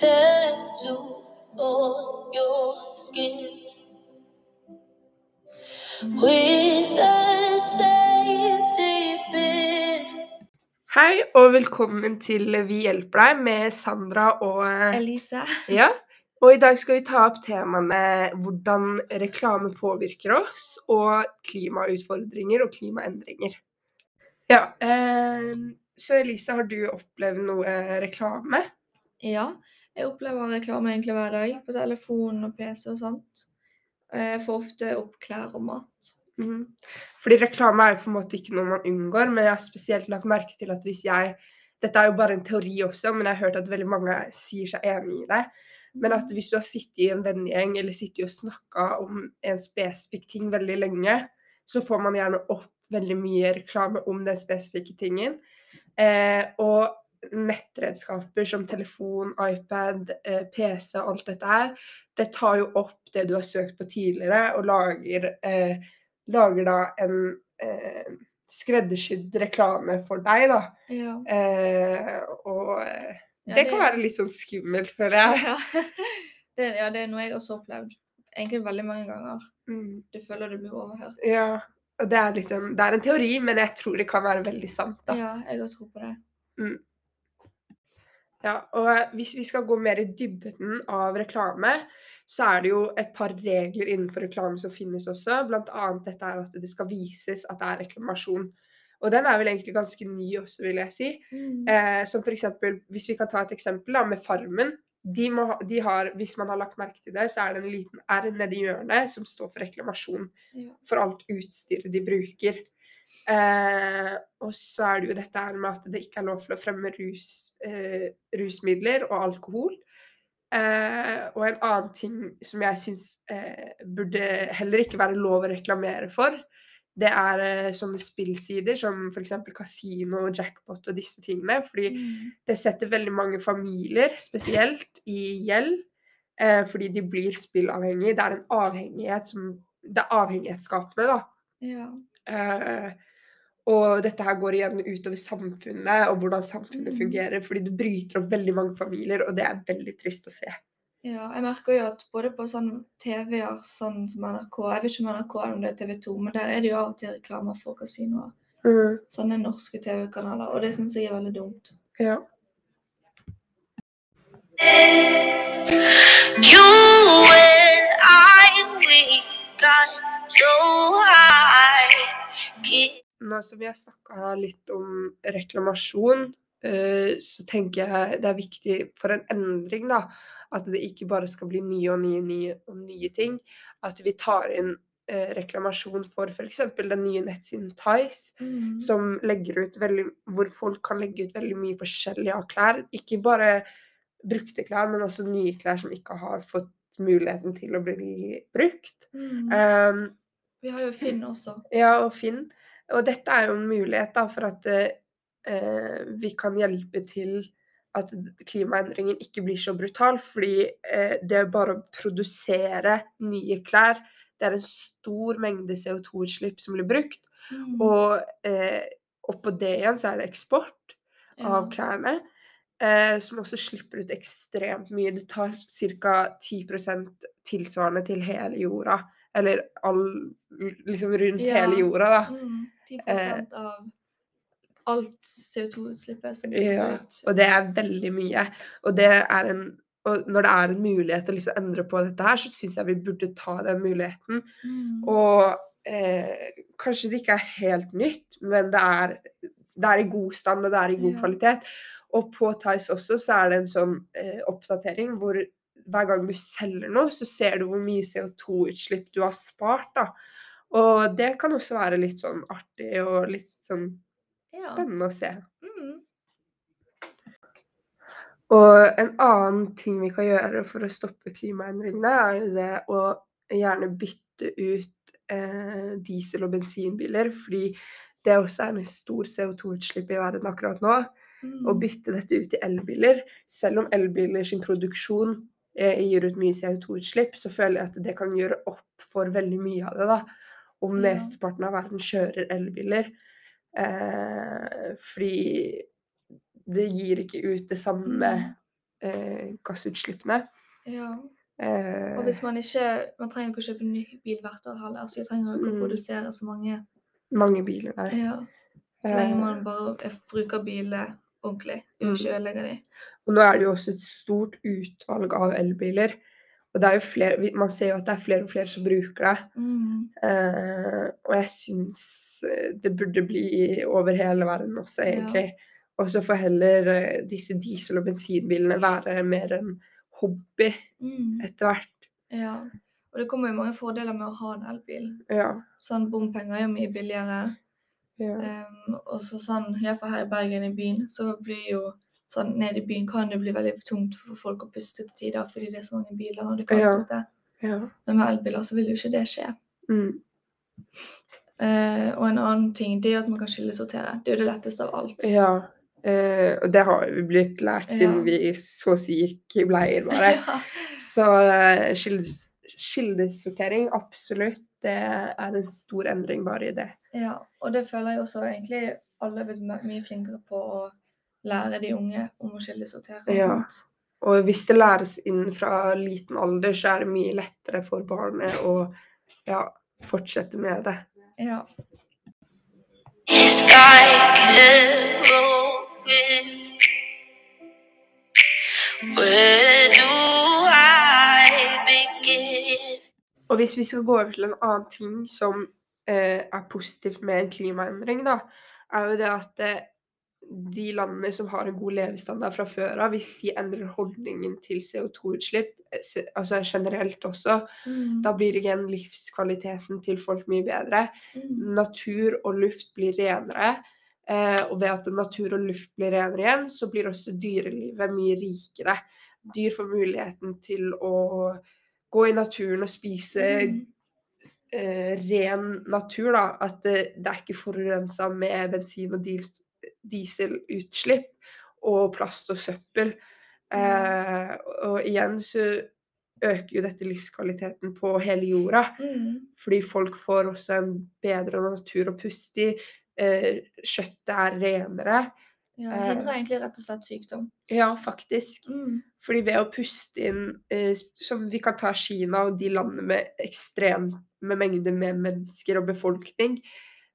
tattoo on your skin with a safety pin. Hei og velkommen til Vi hjelper deg med Sandra og eh, Elise. Ja. Og i dag skal vi ta opp temaene hvordan reklame påvirker oss, og klimautfordringer og klimaendringer. Ja, eh, så Elise, har du opplevd noe reklame? Ja, jeg opplever reklame egentlig hver dag på telefon og PC og sånt. Jeg får ofte opp klær og mat. Mhm. Fordi reklame er jo på en måte ikke noe man unngår, men jeg har spesielt lagt merke til at hvis jeg Dette er jo bare en teori også, men jeg har hørt at veldig mange sier seg enig i det. Men at hvis du har sittet i en vennegjeng eller sittet og snakka om en spesifikk ting veldig lenge, så får man gjerne opp veldig mye reklame om den spesifikke tingen. Eh, og nettredskaper som telefon, iPad, eh, PC og alt dette her, det tar jo opp det du har søkt på tidligere, og lager, eh, lager da en eh, skreddersydd reklame for deg, da. Ja. Eh, og det, Ja, det kan være litt sånn skummelt, føler jeg. Ja. Det, ja, det er noe jeg også har opplevd. Egentlig veldig mange ganger. Mm. Du føler du blir overhørt. Ja, og det er liksom Det er en teori, men jeg tror det kan være veldig sant, da. Ja, jeg har tro på det. Ja, og eh, hvis vi skal gå mer i dybden av reklame, så er det jo et par regler innenfor reklame som finnes også. Blant annet dette er at det skal vises at det er reklamasjon. Og den er vel egentlig ganske ny også, vil jeg si. Mm. Eh, som for eksempel, hvis vi kan ta et eksempel da, med Farmen. De, må, de har, hvis man har lagt merke til det, så er det en liten R nedi hjørnet som står for reklamasjon Ja. for alt utstyret de bruker. Eh, og så er det jo dette her med at det ikke er lov til å fremme rus, eh, rusmidler og alkohol. Eh, og en annen ting som jeg syns eh, burde heller ikke være lov å reklamere for, det er eh, sånne spillsider som f.eks. kasino, jackpot og disse tingene. Fordi Mm. det setter veldig mange familier, spesielt, i gjeld. Eh, fordi de blir spillavhengige. Det er en avhengighet som Det er avhengighetsskapende, da. Ja. Eh, og dette her går igjen utover samfunnet og hvordan samfunnet Mm. fungerer. Fordi det bryter opp veldig mange familier, og det er veldig trist å se. ja. Jeg merker jo at både på sånn TV-er sånn som NRK Jeg vet ikke om NRK eller om det er TV 2, men der er det jo av og til reklamer for kasinoer. Sånne norske TV-kanaler. Og det syns jeg er veldig dumt. Ja. Nå som vi har snakka litt om reklamasjon, eh, så tenker jeg det er viktig for en endring, da. At det ikke bare skal bli nye og nye, nye og nye ting. At vi tar inn eh, reklamasjon for f.eks. den nye nettsiden Tice. Mm. som legger ut veldig, hvor folk kan legge ut veldig mye forskjellig av klær. Ikke bare brukte klær, men også nye klær som ikke har fått muligheten til å bli brukt. Mm. Um, Vi har jo Finn også. ja, og Finn. Og dette er jo en mulighet da, for at eh, vi kan hjelpe til at klimaendringen ikke blir så brutal. Fordi eh, det bare å produsere nye klær. Det er en stor mengde CO2-utslipp som blir brukt. Mm. Og eh, oppå det igjen så er det eksport av klærne, eh, som også slipper ut ekstremt mye. Det tar ca. 10% tilsvarende til hele jorda. Eller all, liksom rundt Ja. hele jorda, da. Mm. 10 Eh. av alt CO2-utslippet som Ja, ut. og det er veldig mye. Og det en og når det er en mulighet å liksom endre på dette her, så syns jeg vi burde ta den muligheten. Mm. Og eh, kanskje det ikke er helt nytt, men det er, det er i god stand og det er i god Ja. kvalitet. Og på Tice også så er det en sånn eh, oppdatering hvor hver gang du selger noe, så ser du hvor mye CO2-utslipp du har spart. da. Og det kan også være litt sånn artig og litt sånn spennende å se. Mm. Og en annen ting vi kan gjøre for å stoppe klimaendringene, er jo det å gjerne bytte ut eh, diesel- og bensinbiler, fordi det også er en stor CO2-utslipp i verden akkurat nå. Mm. Å bytte dette ut i elbiler, selv om elbiler sin produksjon eh, gir ut mye CO2-utslipp, så føler jeg at det kan gjøre opp for veldig mye av det. da. Om mesteparten av verden kjører elbiler. Eh, fordi det gir ikke ut det samme Mm. eh, gassutslippene. Ja. Eh, Og hvis man ikke Man trenger ikke å kjøpe ny bil hvert år heller, så jeg trenger ikke å Mm. produsere så mange. mange biler der. Ja. Så lenge Eh, man bare er- bruker biler ordentlig, og Mm. ikke ødelegger de. Og nå er det jo også et stort utvalg av elbiler. Og det er jo flere, man ser jo at det er flere og flere som bruker det. Mm. Uh, og jeg syns eh, det burde bli over hele verden også, Ja. egentlig. Og så får heller eh, disse diesel- og bensinbilene være mer en hobby Mm. etter hvert. Ja. Og det kommer jo mange fordeler med å ha en elbil. Ja. Sånn bompenger er mye billigere. ja. Um, og så sånn, iallfall her i Bergen i byen, så blir jo sånn nede i byen kan det bli veldig tungt for folk å puste til tider fordi det er så mange biler når det er Ja. kaldt ute. ja. Men med elbiler så vil jo ikke det skje. Mm. Uh, og en annen ting det er at man kan skillesortere. Det er jo det letteste av alt. ja. uh, og det har vi blitt lært siden Ja. vi så å si gikk i bleier, bare. Ja. Så uh, kildes, kildesortering, absolutt. Det er en stor endring bare i det. ja. Og det føler jeg også egentlig alle har blitt mye flinkere på å lære de unge om å skillesortere. og Ja. sånt. Og hvis det læres inn fra liten alder, så er det mye lettere for barnet å ja, fortsette med det. Ja. It's like heroin. Where do I begin? Og hvis vi skal gå over til en annen ting som eh, er positivt med en klimaendring, da, er jo det at eh, de landene som har en god levestandard fra før av, hvis de endrer holdningen til CO2-utslipp, eh, altså generelt også, Mm. da blir igjen livskvaliteten til folk mye bedre. Mm. Natur og luft blir renere. Eh, og ved at natur og luft blir renere igjen, så blir også dyrelivet mye rikere. Dyr får muligheten til å gå i naturen og spise Mm. eh, ren natur, da. At det, det er ikke forurensa med bensin- og dis dieselutslipp og plast og søppel. Eh, og igjen så øker jo dette livskvaliteten på hele jorda. Mm. Fordi folk får også en bedre natur å puste i. Eh, kjøttet er renere. Ja, Eh. det hindrer egentlig rett og slett sykdom. Ja, faktisk. Mm. Fordi ved å puste inn eh, Som vi kan ta Kina og de landene med ekstreme mengder med mennesker og befolkning.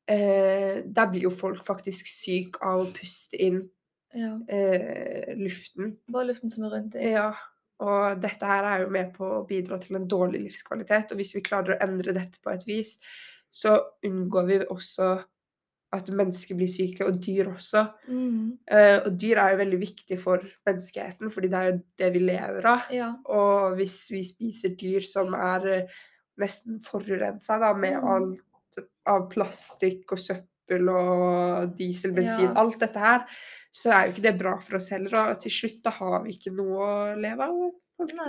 Eh, der blir jo folk faktisk syke av å puste inn Ja. eh, luften. Bare luften som er rundt deg. Ja, og dette her er jo med på å bidra til en dårlig livskvalitet. Og hvis vi klarer å endre dette på et vis, så unngår vi også at mennesker blir syke, og dyr også. Mm. Eh, og dyr er jo veldig viktig for menneskeheten, fordi det er jo det vi lever av. Ja. Og hvis vi spiser dyr som er eh, nesten forurensa med Mm. alt av plastikk og søppel og diesel, bensin, Ja. alt dette her, så er jo ikke det bra for oss heller. Og til slutt da har vi ikke noe å leve av.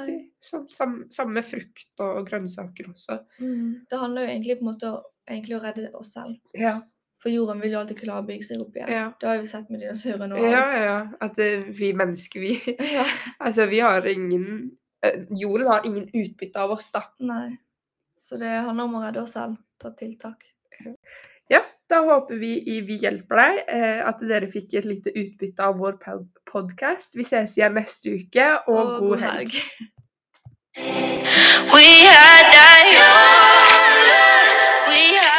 Si. Som, sam, samme med frukt og grønnsaker også. Mm. Det handler jo egentlig på en måte egentlig å redde oss selv. Ja, For jorden vil jo alltid klare å bygge seg opp igjen. Ja. Det har vi sett med dinosaurene og ja, alt. ja. At uh, vi mennesker, vi Ja. Altså, vi har ingen uh, Jorden har ingen utbytte av oss, da. Nei. Så det handler om å redde oss selv. Ta tiltak. Ja, da håper vi i Vi hjelper deg eh, at dere fikk et lite utbytte av vår podkast. Vi ses igjen neste uke, og, god helg. We had that young love. We had